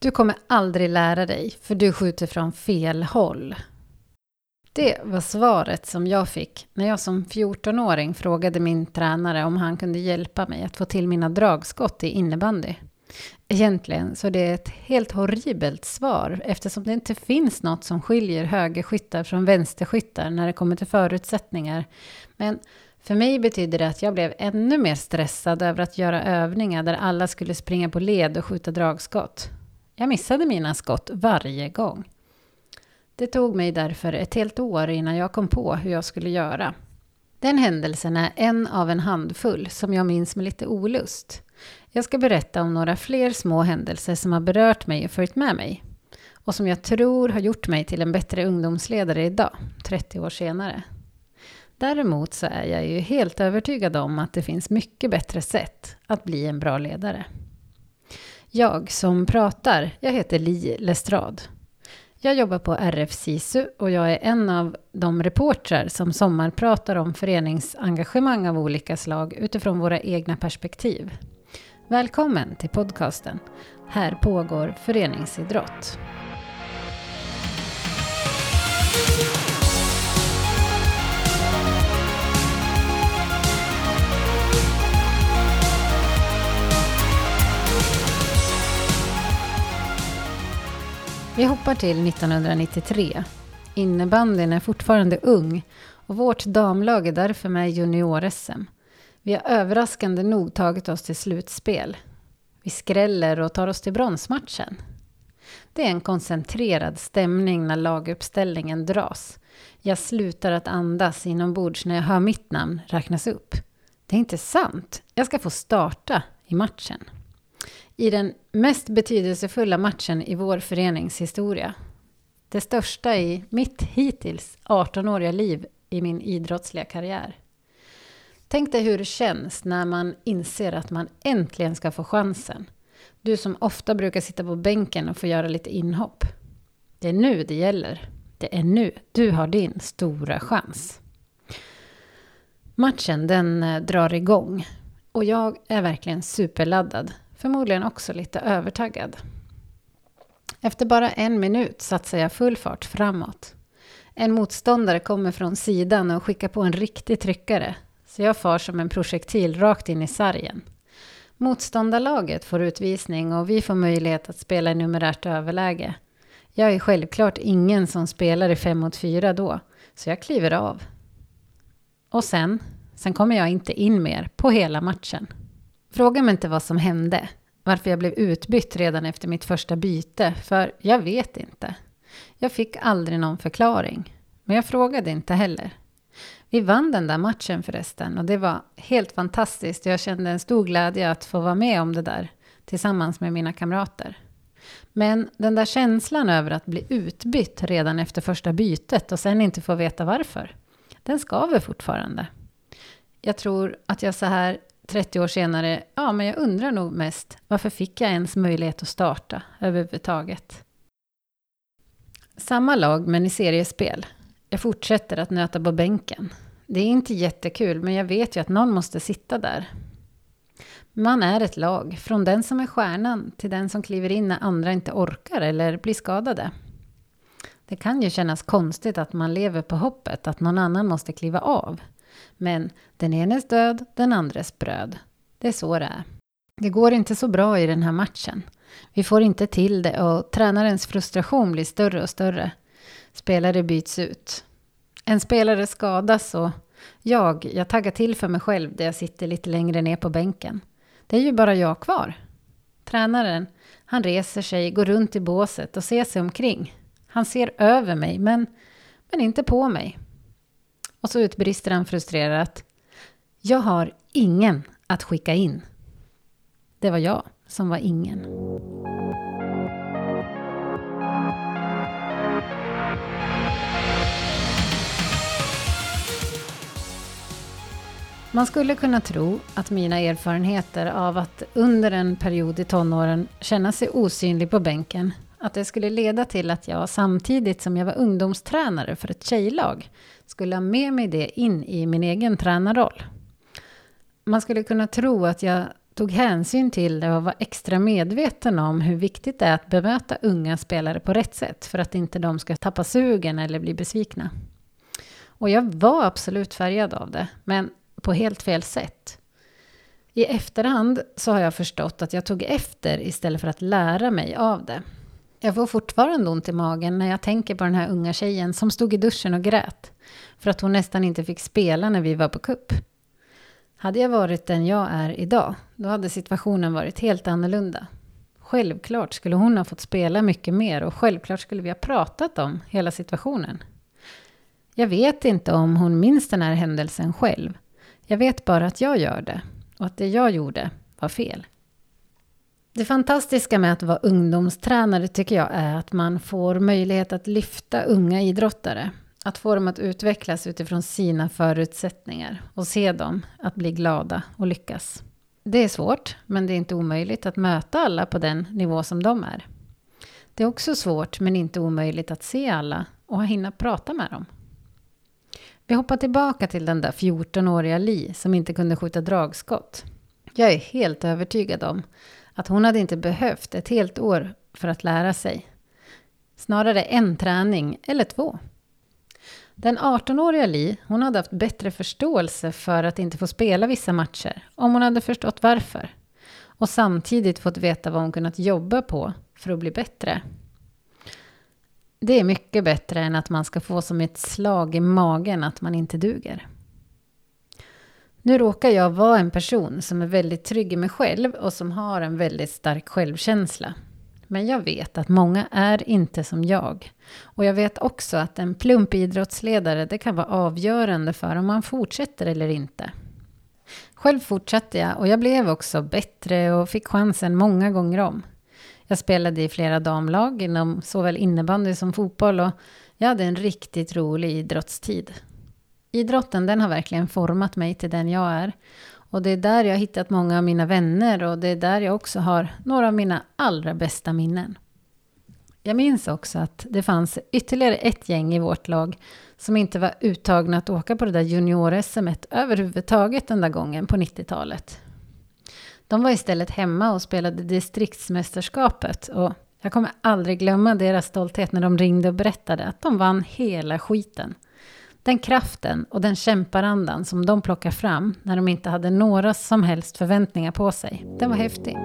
Du kommer aldrig lära dig, för du skjuter från fel håll. Det var svaret som jag fick när jag som 14-åring frågade min tränare om han kunde hjälpa mig att få till mina dragskott i innebandy. Egentligen så är det ett helt horribelt svar eftersom det inte finns något som skiljer högerskyttar från vänsterskyttar när det kommer till förutsättningar. Men för mig betyder det att jag blev ännu mer stressad över att göra övningar där alla skulle springa på led och skjuta dragskott. Jag missade mina skott varje gång. Det tog mig därför ett helt år innan jag kom på hur jag skulle göra. Den händelsen är en av en handfull som jag minns med lite olust. Jag ska berätta om några fler små händelser som har berört mig och följt med mig. Och som jag tror har gjort mig till en bättre ungdomsledare idag, 30 år senare. Däremot så är jag ju helt övertygad om att det finns mycket bättre sätt att bli en bra ledare. Jag som pratar, jag heter Li Lestrad. Jag jobbar på RF SISU och jag är en av de reportrar som sommarpratar om föreningsengagemang av olika slag utifrån våra egna perspektiv. Välkommen till podcasten. Här pågår föreningsidrott. Vi hoppar till 1993. Innebandyn är fortfarande ung och vårt damlag är därför med i junior-SM. Vi har överraskande nog tagit oss till slutspel. Vi skräller och tar oss till bronsmatchen. Det är en koncentrerad stämning när laguppställningen dras. Jag slutar att andas inombords när jag hör mitt namn räknas upp. Det är inte sant. Jag ska få starta i matchen i den mest betydelsefulla matchen i vår föreningshistoria. Det största i mitt hittills 18-åriga liv i min idrottsliga karriär. Tänk dig hur det känns när man inser att man äntligen ska få chansen. Du som ofta brukar sitta på bänken och få göra lite inhopp. Det är nu det gäller. Det är nu du har din stora chans. Matchen den eh, drar igång och jag är verkligen superladdad Förmodligen också lite övertaggad. Efter bara en minut satsar jag full fart framåt. En motståndare kommer från sidan och skickar på en riktig tryckare. Så jag far som en projektil rakt in i sargen. Motståndarlaget får utvisning och vi får möjlighet att spela i numerärt överläge. Jag är självklart ingen som spelar i fem mot fyra då, så jag kliver av. Och sen, sen kommer jag inte in mer på hela matchen. Fråga mig inte vad som hände. Varför jag blev utbytt redan efter mitt första byte. För jag vet inte. Jag fick aldrig någon förklaring. Men jag frågade inte heller. Vi vann den där matchen förresten och det var helt fantastiskt. Jag kände en stor glädje att få vara med om det där tillsammans med mina kamrater. Men den där känslan över att bli utbytt redan efter första bytet och sen inte få veta varför, den skaver fortfarande. Jag tror att jag så här 30 år senare, ja men jag undrar nog mest varför fick jag ens möjlighet att starta överhuvudtaget? Samma lag men i seriespel. Jag fortsätter att nöta på bänken. Det är inte jättekul men jag vet ju att någon måste sitta där. Man är ett lag, från den som är stjärnan till den som kliver in när andra inte orkar eller blir skadade. Det kan ju kännas konstigt att man lever på hoppet att någon annan måste kliva av. Men den enes död, den andres bröd. Det är så det är. Det går inte så bra i den här matchen. Vi får inte till det och tränarens frustration blir större och större. Spelare byts ut. En spelare skadas och jag, jag taggar till för mig själv där jag sitter lite längre ner på bänken. Det är ju bara jag kvar. Tränaren, han reser sig, går runt i båset och ser sig omkring. Han ser över mig, men, men inte på mig. Och så utbrister han frustrerat. Jag har ingen att skicka in. Det var jag som var ingen. Man skulle kunna tro att mina erfarenheter av att under en period i tonåren känna sig osynlig på bänken, att det skulle leda till att jag samtidigt som jag var ungdomstränare för ett tjejlag skulle ha med mig det in i min egen tränarroll. Man skulle kunna tro att jag tog hänsyn till det och var extra medveten om hur viktigt det är att bemöta unga spelare på rätt sätt för att inte de ska tappa sugen eller bli besvikna. Och jag var absolut färgad av det, men på helt fel sätt. I efterhand så har jag förstått att jag tog efter istället för att lära mig av det. Jag får fortfarande ont i magen när jag tänker på den här unga tjejen som stod i duschen och grät för att hon nästan inte fick spela när vi var på kupp. Hade jag varit den jag är idag, då hade situationen varit helt annorlunda. Självklart skulle hon ha fått spela mycket mer och självklart skulle vi ha pratat om hela situationen. Jag vet inte om hon minns den här händelsen själv. Jag vet bara att jag gör det och att det jag gjorde var fel. Det fantastiska med att vara ungdomstränare tycker jag är att man får möjlighet att lyfta unga idrottare. Att få dem att utvecklas utifrån sina förutsättningar och se dem att bli glada och lyckas. Det är svårt, men det är inte omöjligt att möta alla på den nivå som de är. Det är också svårt, men inte omöjligt att se alla och hinna prata med dem. Vi hoppar tillbaka till den där 14-åriga Li som inte kunde skjuta dragskott. Jag är helt övertygad om att hon hade inte behövt ett helt år för att lära sig. Snarare en träning eller två. Den 18-åriga Li, hon hade haft bättre förståelse för att inte få spela vissa matcher, om hon hade förstått varför. Och samtidigt fått veta vad hon kunnat jobba på för att bli bättre. Det är mycket bättre än att man ska få som ett slag i magen att man inte duger. Nu råkar jag vara en person som är väldigt trygg i mig själv och som har en väldigt stark självkänsla. Men jag vet att många är inte som jag. Och jag vet också att en plump idrottsledare det kan vara avgörande för om man fortsätter eller inte. Själv fortsatte jag och jag blev också bättre och fick chansen många gånger om. Jag spelade i flera damlag inom såväl innebandy som fotboll och jag hade en riktigt rolig idrottstid. Idrotten den har verkligen format mig till den jag är. Och det är där jag har hittat många av mina vänner och det är där jag också har några av mina allra bästa minnen. Jag minns också att det fanns ytterligare ett gäng i vårt lag som inte var uttagna att åka på det där junior-SM överhuvudtaget den där gången på 90-talet. De var istället hemma och spelade distriktsmästerskapet och jag kommer aldrig glömma deras stolthet när de ringde och berättade att de vann hela skiten. Den kraften och den kämparandan som de plockar fram när de inte hade några som helst förväntningar på sig, den var häftig.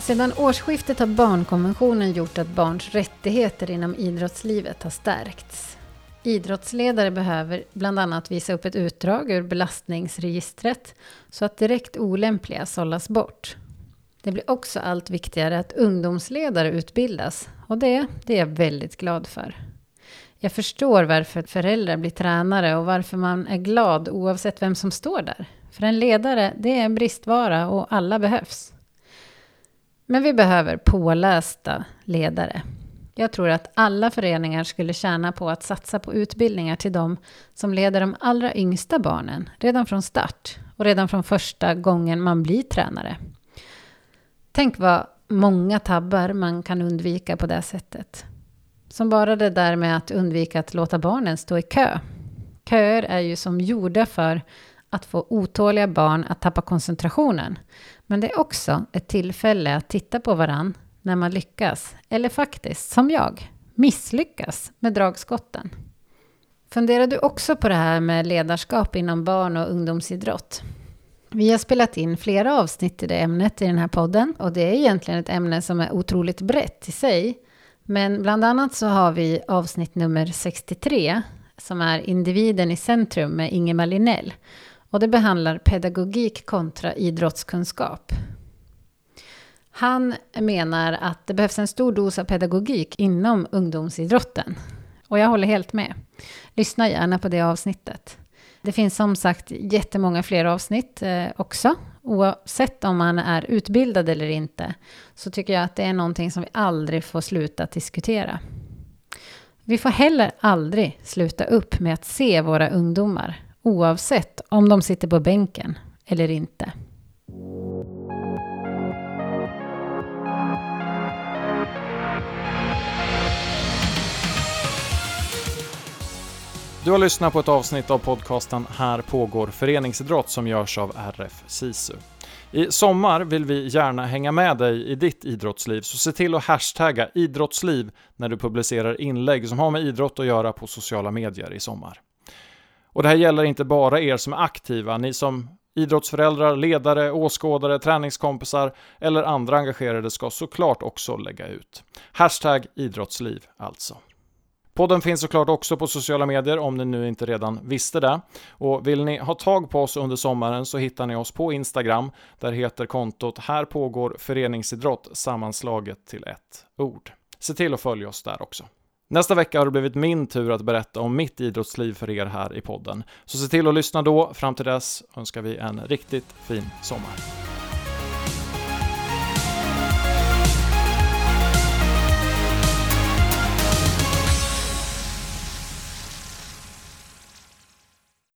Sedan årsskiftet har barnkonventionen gjort att barns rättigheter inom idrottslivet har stärkts. Idrottsledare behöver bland annat visa upp ett utdrag ur belastningsregistret så att direkt olämpliga sållas bort. Det blir också allt viktigare att ungdomsledare utbildas och det, det är jag väldigt glad för. Jag förstår varför föräldrar blir tränare och varför man är glad oavsett vem som står där. För en ledare, det är en bristvara och alla behövs. Men vi behöver pålästa ledare. Jag tror att alla föreningar skulle tjäna på att satsa på utbildningar till de som leder de allra yngsta barnen redan från start och redan från första gången man blir tränare. Tänk vad många tabbar man kan undvika på det sättet. Som bara det där med att undvika att låta barnen stå i kö. Köer är ju som gjorda för att få otåliga barn att tappa koncentrationen. Men det är också ett tillfälle att titta på varann när man lyckas, eller faktiskt, som jag, misslyckas med dragskotten. Funderar du också på det här med ledarskap inom barn och ungdomsidrott? Vi har spelat in flera avsnitt i det ämnet i den här podden och det är egentligen ett ämne som är otroligt brett i sig. Men bland annat så har vi avsnitt nummer 63 som är Individen i centrum med Ingemar Linnell Och det behandlar pedagogik kontra idrottskunskap. Han menar att det behövs en stor dos av pedagogik inom ungdomsidrotten. Och jag håller helt med. Lyssna gärna på det avsnittet. Det finns som sagt jättemånga fler avsnitt eh, också. Oavsett om man är utbildad eller inte så tycker jag att det är någonting som vi aldrig får sluta diskutera. Vi får heller aldrig sluta upp med att se våra ungdomar oavsett om de sitter på bänken eller inte. Du har lyssnat på ett avsnitt av podcasten Här pågår föreningsidrott som görs av RF SISU. I sommar vill vi gärna hänga med dig i ditt idrottsliv, så se till att hashtagga idrottsliv när du publicerar inlägg som har med idrott att göra på sociala medier i sommar. Och det här gäller inte bara er som är aktiva, ni som idrottsföräldrar, ledare, åskådare, träningskompisar eller andra engagerade ska såklart också lägga ut. Hashtag idrottsliv alltså. Podden finns såklart också på sociala medier om ni nu inte redan visste det. Och vill ni ha tag på oss under sommaren så hittar ni oss på Instagram. Där heter kontot Här pågår föreningsidrott sammanslaget till ett ord. Se till att följa oss där också. Nästa vecka har det blivit min tur att berätta om mitt idrottsliv för er här i podden. Så se till att lyssna då. Fram till dess önskar vi en riktigt fin sommar.